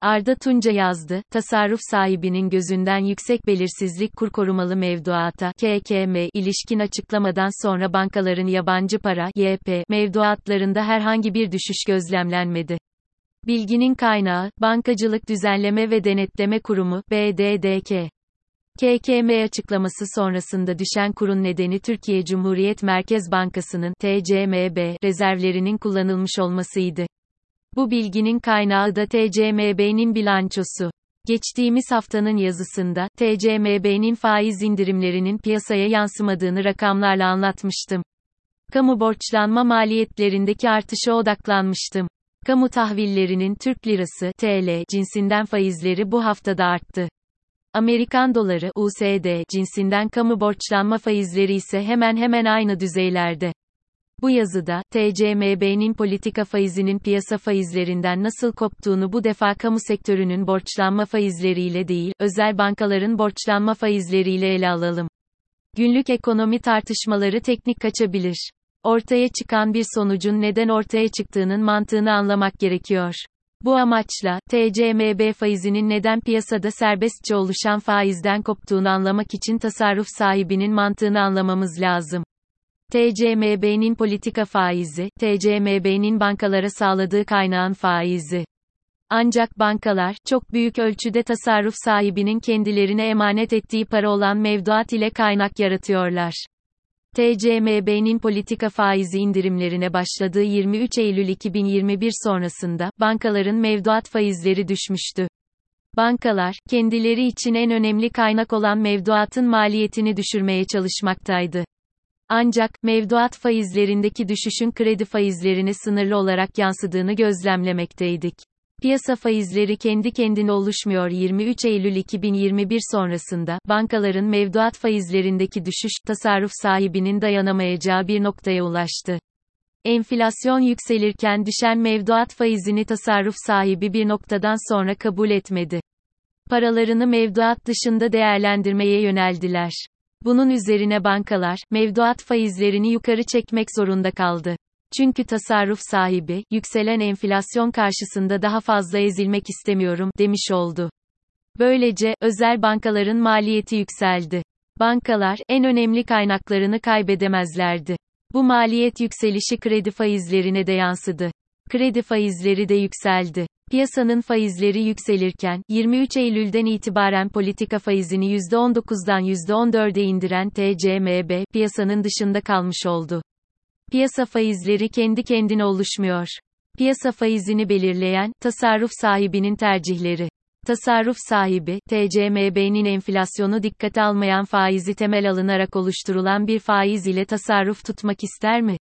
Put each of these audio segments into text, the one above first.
Arda Tunca yazdı, tasarruf sahibinin gözünden yüksek belirsizlik kur korumalı mevduata, KKM, ilişkin açıklamadan sonra bankaların yabancı para, YP, mevduatlarında herhangi bir düşüş gözlemlenmedi. Bilginin kaynağı, Bankacılık Düzenleme ve Denetleme Kurumu, BDDK. KKM açıklaması sonrasında düşen kurun nedeni Türkiye Cumhuriyet Merkez Bankası'nın TCMB rezervlerinin kullanılmış olmasıydı. Bu bilginin kaynağı da TCMB'nin bilançosu. Geçtiğimiz haftanın yazısında, TCMB'nin faiz indirimlerinin piyasaya yansımadığını rakamlarla anlatmıştım. Kamu borçlanma maliyetlerindeki artışa odaklanmıştım. Kamu tahvillerinin Türk lirası TL cinsinden faizleri bu haftada arttı. Amerikan doları USD cinsinden kamu borçlanma faizleri ise hemen hemen aynı düzeylerde. Bu yazıda, TCMB'nin politika faizinin piyasa faizlerinden nasıl koptuğunu bu defa kamu sektörünün borçlanma faizleriyle değil, özel bankaların borçlanma faizleriyle ele alalım. Günlük ekonomi tartışmaları teknik kaçabilir. Ortaya çıkan bir sonucun neden ortaya çıktığının mantığını anlamak gerekiyor. Bu amaçla, TCMB faizinin neden piyasada serbestçe oluşan faizden koptuğunu anlamak için tasarruf sahibinin mantığını anlamamız lazım. TCMB'nin politika faizi, TCMB'nin bankalara sağladığı kaynağın faizi. Ancak bankalar, çok büyük ölçüde tasarruf sahibinin kendilerine emanet ettiği para olan mevduat ile kaynak yaratıyorlar. TCMB'nin politika faizi indirimlerine başladığı 23 Eylül 2021 sonrasında, bankaların mevduat faizleri düşmüştü. Bankalar, kendileri için en önemli kaynak olan mevduatın maliyetini düşürmeye çalışmaktaydı. Ancak, mevduat faizlerindeki düşüşün kredi faizlerine sınırlı olarak yansıdığını gözlemlemekteydik. Piyasa faizleri kendi kendine oluşmuyor 23 Eylül 2021 sonrasında, bankaların mevduat faizlerindeki düşüş, tasarruf sahibinin dayanamayacağı bir noktaya ulaştı. Enflasyon yükselirken düşen mevduat faizini tasarruf sahibi bir noktadan sonra kabul etmedi. Paralarını mevduat dışında değerlendirmeye yöneldiler. Bunun üzerine bankalar, mevduat faizlerini yukarı çekmek zorunda kaldı. Çünkü tasarruf sahibi, yükselen enflasyon karşısında daha fazla ezilmek istemiyorum, demiş oldu. Böylece, özel bankaların maliyeti yükseldi. Bankalar, en önemli kaynaklarını kaybedemezlerdi. Bu maliyet yükselişi kredi faizlerine de yansıdı. Kredi faizleri de yükseldi. Piyasanın faizleri yükselirken, 23 Eylül'den itibaren politika faizini %19'dan %14'e indiren TCMB, piyasanın dışında kalmış oldu. Piyasa faizleri kendi kendine oluşmuyor. Piyasa faizini belirleyen, tasarruf sahibinin tercihleri. Tasarruf sahibi, TCMB'nin enflasyonu dikkate almayan faizi temel alınarak oluşturulan bir faiz ile tasarruf tutmak ister mi?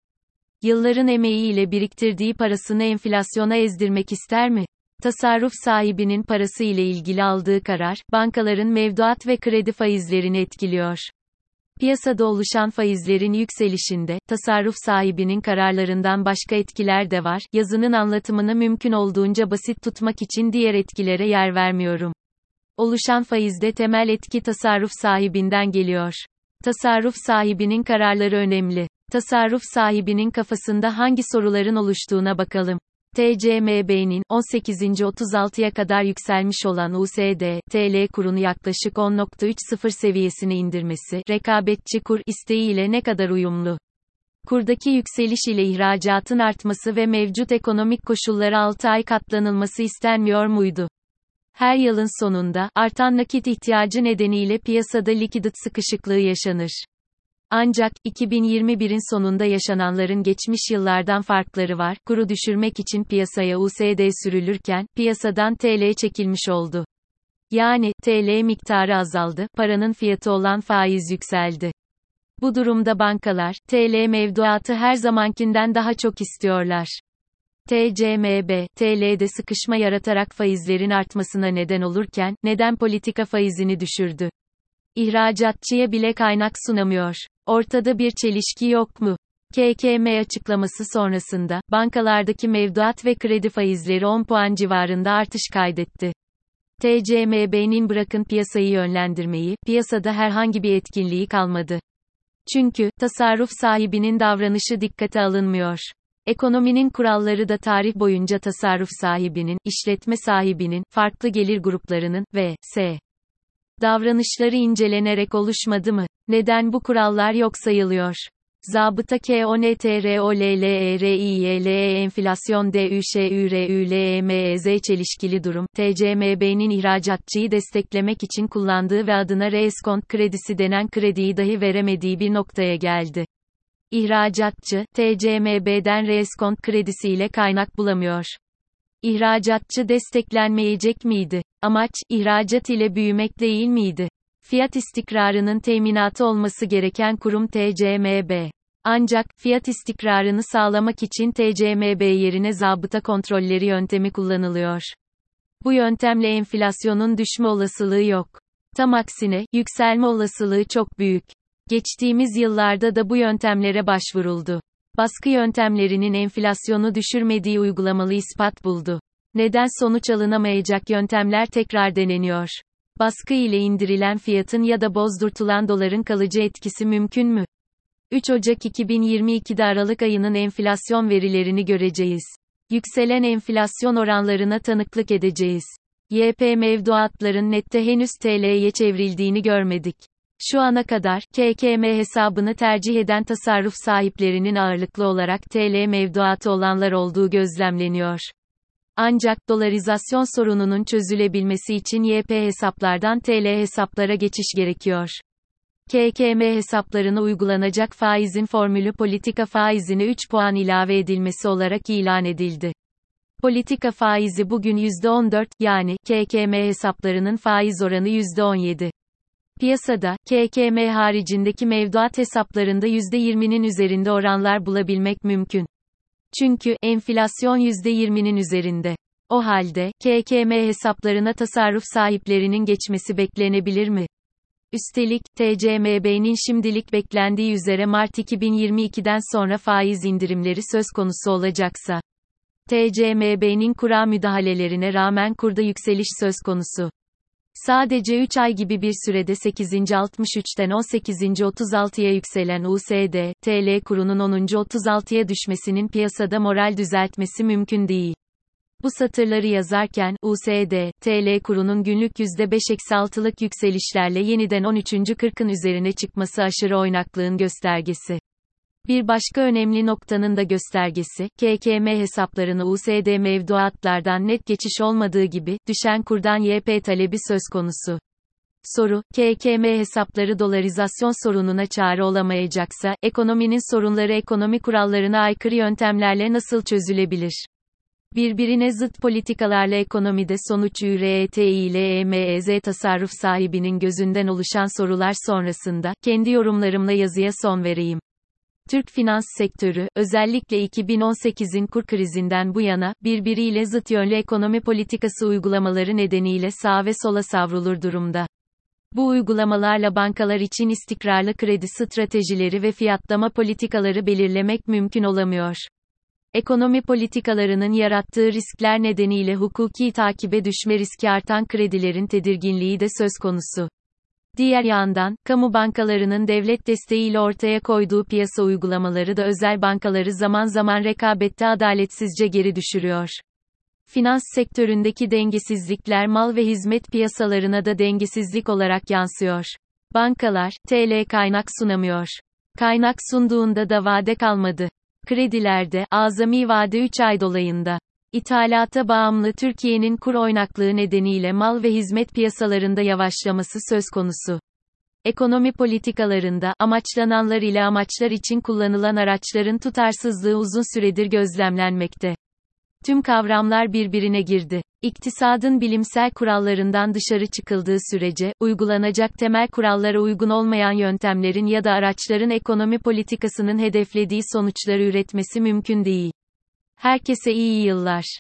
Yılların emeğiyle biriktirdiği parasını enflasyona ezdirmek ister mi? Tasarruf sahibinin parası ile ilgili aldığı karar, bankaların mevduat ve kredi faizlerini etkiliyor. Piyasada oluşan faizlerin yükselişinde, tasarruf sahibinin kararlarından başka etkiler de var, yazının anlatımını mümkün olduğunca basit tutmak için diğer etkilere yer vermiyorum. Oluşan faizde temel etki tasarruf sahibinden geliyor. Tasarruf sahibinin kararları önemli. Tasarruf sahibinin kafasında hangi soruların oluştuğuna bakalım. TCMB'nin 18.36'ya kadar yükselmiş olan USD TL kurunu yaklaşık 10.30 seviyesine indirmesi rekabetçi kur isteği ile ne kadar uyumlu? Kurdaki yükseliş ile ihracatın artması ve mevcut ekonomik koşullara 6 ay katlanılması istenmiyor muydu? Her yılın sonunda artan nakit ihtiyacı nedeniyle piyasada likidit sıkışıklığı yaşanır. Ancak, 2021'in sonunda yaşananların geçmiş yıllardan farkları var, kuru düşürmek için piyasaya USD sürülürken, piyasadan TL çekilmiş oldu. Yani, TL miktarı azaldı, paranın fiyatı olan faiz yükseldi. Bu durumda bankalar, TL mevduatı her zamankinden daha çok istiyorlar. TCMB, TL'de sıkışma yaratarak faizlerin artmasına neden olurken, neden politika faizini düşürdü? İhracatçıya bile kaynak sunamıyor. Ortada bir çelişki yok mu? KKM açıklaması sonrasında, bankalardaki mevduat ve kredi faizleri 10 puan civarında artış kaydetti. TCMB'nin bırakın piyasayı yönlendirmeyi, piyasada herhangi bir etkinliği kalmadı. Çünkü, tasarruf sahibinin davranışı dikkate alınmıyor. Ekonominin kuralları da tarih boyunca tasarruf sahibinin, işletme sahibinin, farklı gelir gruplarının ve s. davranışları incelenerek oluşmadı mı? Neden bu kurallar yok sayılıyor? Zabıta KONTROLLERIYLE enflasyon DÜŞÜRÜLEMEZ çelişkili durum, TCMB'nin ihracatçıyı desteklemek için kullandığı ve adına reeskont kredisi denen krediyi dahi veremediği bir noktaya geldi. İhracatçı, TCMB'den reeskont kredisiyle kaynak bulamıyor. İhracatçı desteklenmeyecek miydi? Amaç, ihracat ile büyümek değil miydi? Fiyat istikrarının teminatı olması gereken kurum TCMB. Ancak, fiyat istikrarını sağlamak için TCMB yerine zabıta kontrolleri yöntemi kullanılıyor. Bu yöntemle enflasyonun düşme olasılığı yok. Tam aksine, yükselme olasılığı çok büyük. Geçtiğimiz yıllarda da bu yöntemlere başvuruldu. Baskı yöntemlerinin enflasyonu düşürmediği uygulamalı ispat buldu. Neden sonuç alınamayacak yöntemler tekrar deneniyor? Baskı ile indirilen fiyatın ya da bozdurtulan doların kalıcı etkisi mümkün mü? 3 Ocak 2022'de Aralık ayının enflasyon verilerini göreceğiz. Yükselen enflasyon oranlarına tanıklık edeceğiz. YP mevduatların nette henüz TL'ye çevrildiğini görmedik. Şu ana kadar, KKM hesabını tercih eden tasarruf sahiplerinin ağırlıklı olarak TL mevduatı olanlar olduğu gözlemleniyor. Ancak dolarizasyon sorununun çözülebilmesi için YP hesaplardan TL hesaplara geçiş gerekiyor. KKM hesaplarına uygulanacak faizin formülü politika faizine 3 puan ilave edilmesi olarak ilan edildi. Politika faizi bugün %14, yani, KKM hesaplarının faiz oranı %17. Piyasada, KKM haricindeki mevduat hesaplarında %20'nin üzerinde oranlar bulabilmek mümkün. Çünkü, enflasyon %20'nin üzerinde. O halde, KKM hesaplarına tasarruf sahiplerinin geçmesi beklenebilir mi? Üstelik, TCMB'nin şimdilik beklendiği üzere Mart 2022'den sonra faiz indirimleri söz konusu olacaksa, TCMB'nin kura müdahalelerine rağmen kurda yükseliş söz konusu. Sadece 3 ay gibi bir sürede 8.63'ten 18.36'ya yükselen USD, TL kurunun 10.36'ya düşmesinin piyasada moral düzeltmesi mümkün değil. Bu satırları yazarken, USD, TL kurunun günlük %5-6'lık yükselişlerle yeniden 13.40'ın üzerine çıkması aşırı oynaklığın göstergesi. Bir başka önemli noktanın da göstergesi, KKM hesaplarını USD mevduatlardan net geçiş olmadığı gibi, düşen kurdan YP talebi söz konusu. Soru, KKM hesapları dolarizasyon sorununa çare olamayacaksa, ekonominin sorunları ekonomi kurallarına aykırı yöntemlerle nasıl çözülebilir? Birbirine zıt politikalarla ekonomide sonuç ÜRETİLEMEZ tasarruf sahibinin gözünden oluşan sorular sonrasında, kendi yorumlarımla yazıya son vereyim. Türk finans sektörü, özellikle 2018'in kur krizinden bu yana, birbiriyle zıt yönlü ekonomi politikası uygulamaları nedeniyle sağ ve sola savrulur durumda. Bu uygulamalarla bankalar için istikrarlı kredi stratejileri ve fiyatlama politikaları belirlemek mümkün olamıyor. Ekonomi politikalarının yarattığı riskler nedeniyle hukuki takibe düşme riski artan kredilerin tedirginliği de söz konusu. Diğer yandan, kamu bankalarının devlet desteğiyle ortaya koyduğu piyasa uygulamaları da özel bankaları zaman zaman rekabette adaletsizce geri düşürüyor. Finans sektöründeki dengesizlikler mal ve hizmet piyasalarına da dengesizlik olarak yansıyor. Bankalar, TL kaynak sunamıyor. Kaynak sunduğunda da vade kalmadı. Kredilerde, azami vade 3 ay dolayında. İthalata bağımlı Türkiye'nin kur oynaklığı nedeniyle mal ve hizmet piyasalarında yavaşlaması söz konusu. Ekonomi politikalarında, amaçlananlar ile amaçlar için kullanılan araçların tutarsızlığı uzun süredir gözlemlenmekte. Tüm kavramlar birbirine girdi. İktisadın bilimsel kurallarından dışarı çıkıldığı sürece, uygulanacak temel kurallara uygun olmayan yöntemlerin ya da araçların ekonomi politikasının hedeflediği sonuçları üretmesi mümkün değil. Herkese iyi yıllar.